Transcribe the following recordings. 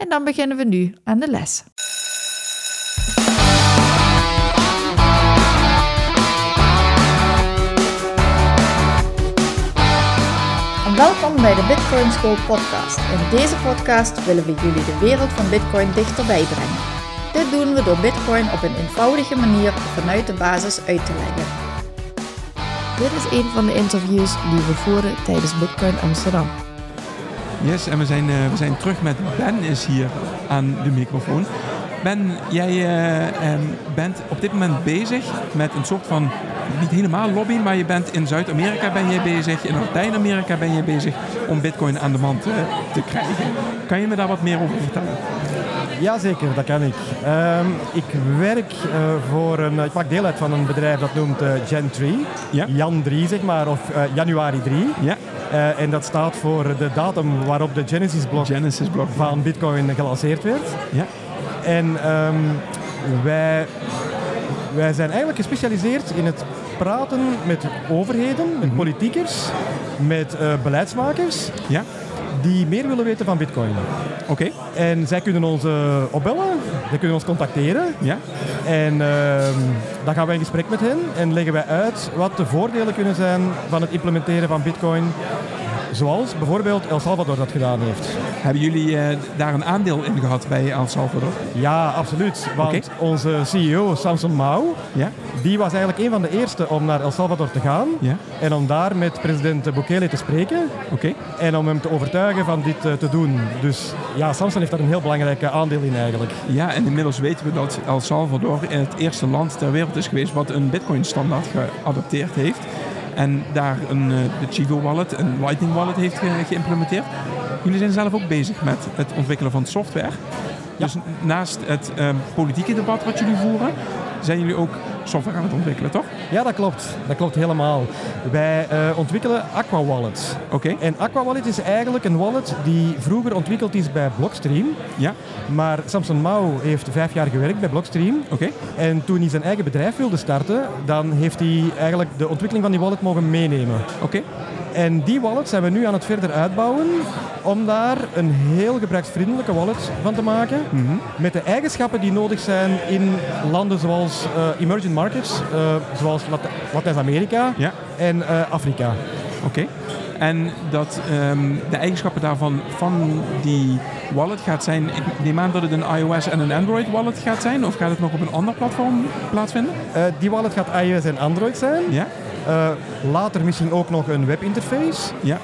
en dan beginnen we nu aan de les. En welkom bij de Bitcoin School podcast. In deze podcast willen we jullie de wereld van Bitcoin dichterbij brengen. Dit doen we door Bitcoin op een eenvoudige manier vanuit de basis uit te leggen. Dit is een van de interviews die we voeren tijdens Bitcoin Amsterdam. Yes, en we zijn, uh, we zijn terug met Ben is hier aan de microfoon. Ben, jij uh, um, bent op dit moment bezig met een soort van, niet helemaal lobby, maar je bent in Zuid-Amerika ben je bezig, in Latijns-Amerika ben je bezig om bitcoin aan de man te, te, krijgen. Kan je me daar wat meer over vertellen? Jazeker, dat kan ik. Um, ik werk uh, voor een, ik maak deel uit van een bedrijf dat noemt Gen 3. Ja? Jan 3 zeg maar, of januari 3. Ja. Uh, en dat staat voor de datum waarop de Genesis-blok Genesis -blok. van Bitcoin gelanceerd werd. Ja. En um, wij, wij zijn eigenlijk gespecialiseerd in het praten met overheden, met Mhm. politiekers, met uh, beleidsmakers. Ja. Die meer willen weten van Bitcoin. Oké. Okay. En zij kunnen ons uh, opbellen, zij kunnen ons contacteren. Ja. En uh, dan gaan wij in gesprek met hen en leggen wij uit wat de voordelen kunnen zijn van het implementeren van Bitcoin. Zoals bijvoorbeeld El Salvador dat gedaan heeft. Hebben jullie uh, daar een aandeel in gehad bij El Salvador? Ja, absoluut. Want okay. onze CEO, Samson Mao, ja? die was eigenlijk een van de eerste om naar El Salvador te gaan. Ja? En om daar met president Bukele te spreken. Oké. Okay. En om hem te overtuigen van dit uh, te doen. Dus ja, Samson heeft daar een heel belangrijk aandeel in eigenlijk. Ja, en inmiddels weten we dat El Salvador het eerste land ter wereld is geweest wat een Bitcoin-standaard geadopteerd heeft. En daar een, uh, de Chivo wallet, een Lightning wallet heeft ge geïmplementeerd. Jullie zijn zelf ook bezig met het ontwikkelen van software. Ja. Dus naast het uh, politieke debat wat jullie voeren, zijn jullie ook software aan het ontwikkelen, toch? Ja, dat klopt. Dat klopt helemaal. Wij uh, ontwikkelen Aqua Wallet. Oké. Okay. En Aqua Wallet is eigenlijk een wallet die vroeger ontwikkeld is bij Blockstream. Ja. Maar Samson Mao heeft vijf jaar gewerkt bij Blockstream. Oké. Okay. En toen hij zijn eigen bedrijf wilde starten, dan heeft hij eigenlijk de ontwikkeling van die wallet mogen meenemen. Oké. Okay. En die wallet zijn we nu aan het verder uitbouwen om daar een heel gebruiksvriendelijke wallet van te maken. Mm -hmm. Met de eigenschappen die nodig zijn in landen zoals uh, emerging markets, uh, zoals Lat Latijns-Amerika ja. en uh, Afrika. Oké. Okay. En dat um, de eigenschappen daarvan van die wallet gaat zijn, ik neem aan dat het een iOS en een Android wallet gaat zijn, of gaat het nog op een ander platform plaatsvinden? Uh, die wallet gaat iOS en Android zijn. Ja. Uh, later misschien ook nog een webinterface. Ja.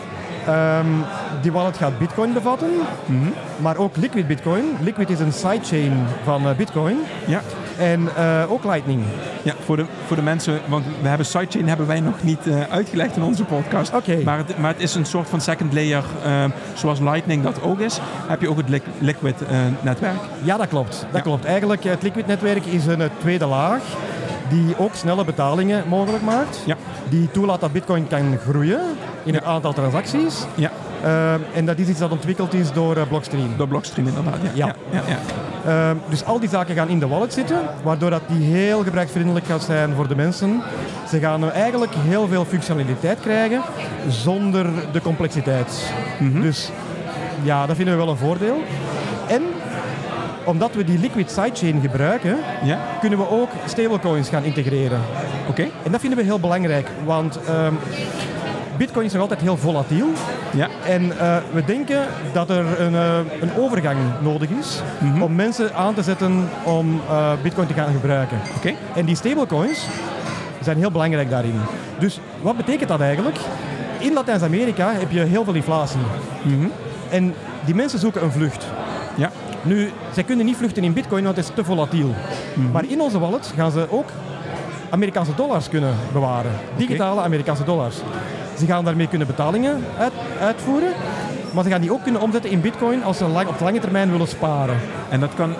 Um, die wallet gaat Bitcoin bevatten, mm -hmm. maar ook Liquid Bitcoin. Liquid is een sidechain van uh, Bitcoin. Ja. En uh, ook Lightning. Ja, voor de, voor de mensen, want we hebben sidechain hebben wij nog niet uh, uitgelegd in onze podcast. Oké. Okay. Maar, het, maar het is een soort van second layer, uh, zoals Lightning dat ook is. Heb je ook het li Liquid netwerk? Ja, dat klopt. Dat ja. klopt. Eigenlijk, het Liquid netwerk is een tweede laag die ook snelle betalingen mogelijk maakt. Ja. Die toelaat dat Bitcoin kan groeien in het aantal transacties. Ja. Uh, en dat is iets dat ontwikkeld is door uh, Blockstream. Door Blockstream inderdaad, ja. ja. uh, dus al die zaken gaan in de wallet zitten, waardoor dat die heel gebruiksvriendelijk gaat zijn voor de mensen. Ze gaan eigenlijk heel veel functionaliteit krijgen zonder de complexiteit. Mm -hmm. Dus ja, dat vinden we wel een voordeel. En omdat we die liquid sidechain gebruiken, ja? kunnen we ook stablecoins gaan integreren. Oké. Okay. En dat vinden we heel belangrijk, want um, Bitcoin is nog altijd heel volatiel. Ja. En uh, we denken dat er een, uh, een overgang nodig is mm -hmm. om mensen aan te zetten om uh, Bitcoin te gaan gebruiken. Oké. Okay. En die stablecoins zijn heel belangrijk daarin. Dus wat betekent dat eigenlijk? In Latijns-Amerika heb je heel veel inflatie. Mm -hmm. En die mensen zoeken een vlucht. Ja. Nu, zij kunnen niet vluchten in bitcoin, want het is te volatiel. Mhm. Mm. Maar in onze wallet gaan ze ook Amerikaanse dollars kunnen bewaren. Digitale okay. Amerikaanse dollars. Ze gaan daarmee kunnen betalingen uit, uitvoeren. Maar ze gaan die ook kunnen omzetten in bitcoin als ze lang, op lange termijn willen sparen. En dat kan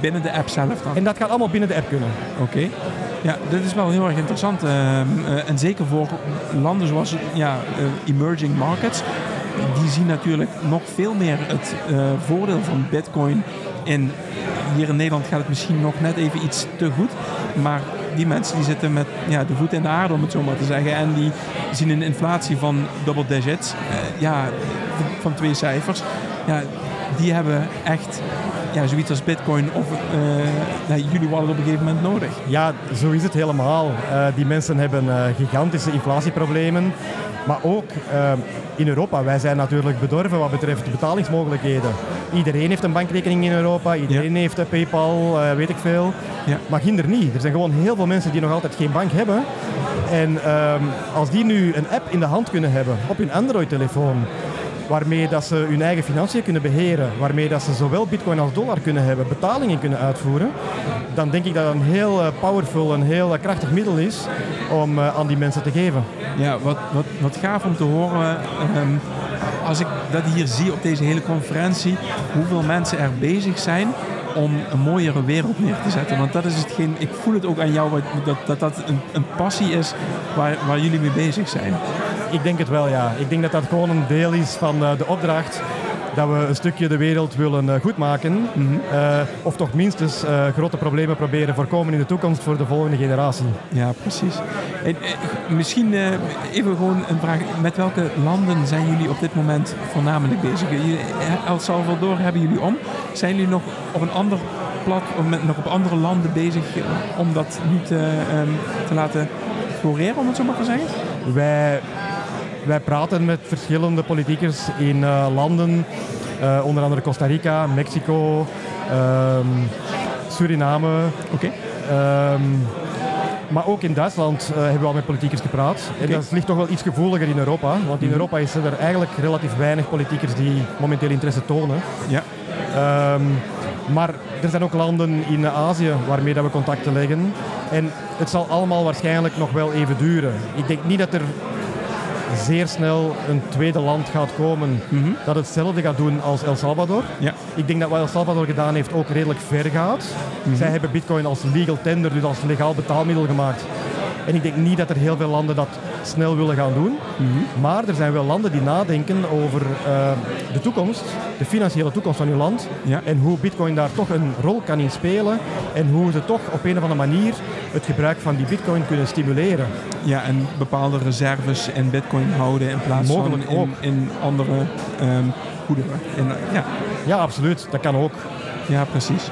binnen de app zelf dan? En dat gaat allemaal binnen de app kunnen. Oké. Ja, dit is wel heel erg interessant. Ehm, eh, en zeker voor landen zoals ja, eh, emerging markets. Die zien natuurlijk nog veel meer het eh, voordeel van bitcoin in... Hier in Nederland gaat het misschien nog net even iets te goed. Maar die mensen die zitten met ja, de voet in de aarde, om het zo maar te zeggen. En die zien een inflatie van double digits. ja, van twee cijfers. Ja, die hebben echt ja, zoiets als bitcoin of uh, jullie wallet op een gegeven moment nodig. Ja, zo is het helemaal. Die mensen hebben gigantische inflatieproblemen. Maar ook in Europa, wij zijn natuurlijk bedorven wat betreft de betalingsmogelijkheden. Iedereen heeft een bankrekening in Europa, iedereen ja. heeft PayPal, weet ik veel. Ja. Maar ginder niet. Er zijn gewoon heel veel mensen die nog altijd geen bank hebben. En um, als die nu een app in de hand kunnen hebben op hun Android-telefoon, waarmee dat ze hun eigen financiën kunnen beheren, waarmee dat ze zowel bitcoin als dollar kunnen hebben, betalingen kunnen uitvoeren, dan denk ik dat dat een heel eh, powerful, een heel eh, krachtig middel is om eh, aan die mensen te geven. Ja, wat, wat, wat gaaf om te horen. Ehm, als ik dat hier zie op deze hele conferentie, hoeveel mensen er bezig zijn om een mooiere wereld neer te zetten. Want dat is hetgeen, ik voel het ook aan jou, dat dat, dat een, een passie is waar, waar jullie mee bezig zijn. Ik denk het wel, ja. Ik denk dat dat gewoon een deel is van uh, de opdracht dat we een stukje de wereld willen uh, goedmaken. Mm -hmm. uh, of toch minstens grote problemen proberen voorkomen in de toekomst voor de volgende generatie. Ja, precies. En, misschien even gewoon een vraag. Met welke landen zijn jullie op dit moment voornamelijk bezig? El Salvador hebben jullie om. Zijn jullie nog op een ander platform, nog op andere landen bezig om dat niet um, te laten floreren, om het zo maar te zeggen? Wij wij praten met verschillende politiekers in uh, landen, uh, onder andere Costa Rica, Mexico, um, Suriname. Oké. Okay. Um, maar ook in Duitsland uh, hebben we al met politiekers gepraat. Okay. En dat ligt toch wel iets gevoeliger in Europa. Want in mm -hmm. Europa is er eigenlijk relatief weinig politiekers die momenteel interesse tonen. Ja. Um, maar er zijn ook landen in Azië waarmee dat we contacten leggen. En het zal allemaal waarschijnlijk nog wel even duren. Ik denk niet dat er zeer snel een tweede land gaat komen mm -hmm. dat hetzelfde gaat doen als El Salvador. Ja. Ik denk dat wat El Salvador gedaan heeft ook redelijk ver gaat. Mm -hmm. Zij hebben bitcoin als legal tender, dus als legaal betaalmiddel gemaakt. En ik denk niet dat er heel veel landen dat snel willen gaan doen. Mm -hmm. Maar er zijn wel landen die nadenken over uh, de toekomst, de financiële toekomst van hun land. Ja. En hoe bitcoin daar toch een rol kan in spelen. En hoe ze toch op een of andere manier het gebruik van die bitcoin kunnen stimuleren. Ja, en bepaalde reserves in bitcoin houden in plaats Mogelijk van in, andere um, goederen. In, ja. ja, absoluut. Dat kan ook. Ja, precies.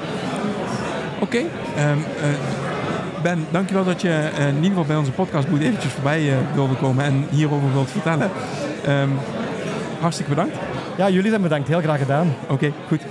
Oké. Okay. Um, uh, Ben, dankjewel dat je uh, in ieder geval bij onze podcastboot eventjes voorbij uh, wilde komen en hierover wilt vertellen. Um, hartstikke bedankt. Ja, jullie zijn bedankt. Heel graag gedaan. Oké, okay, goed.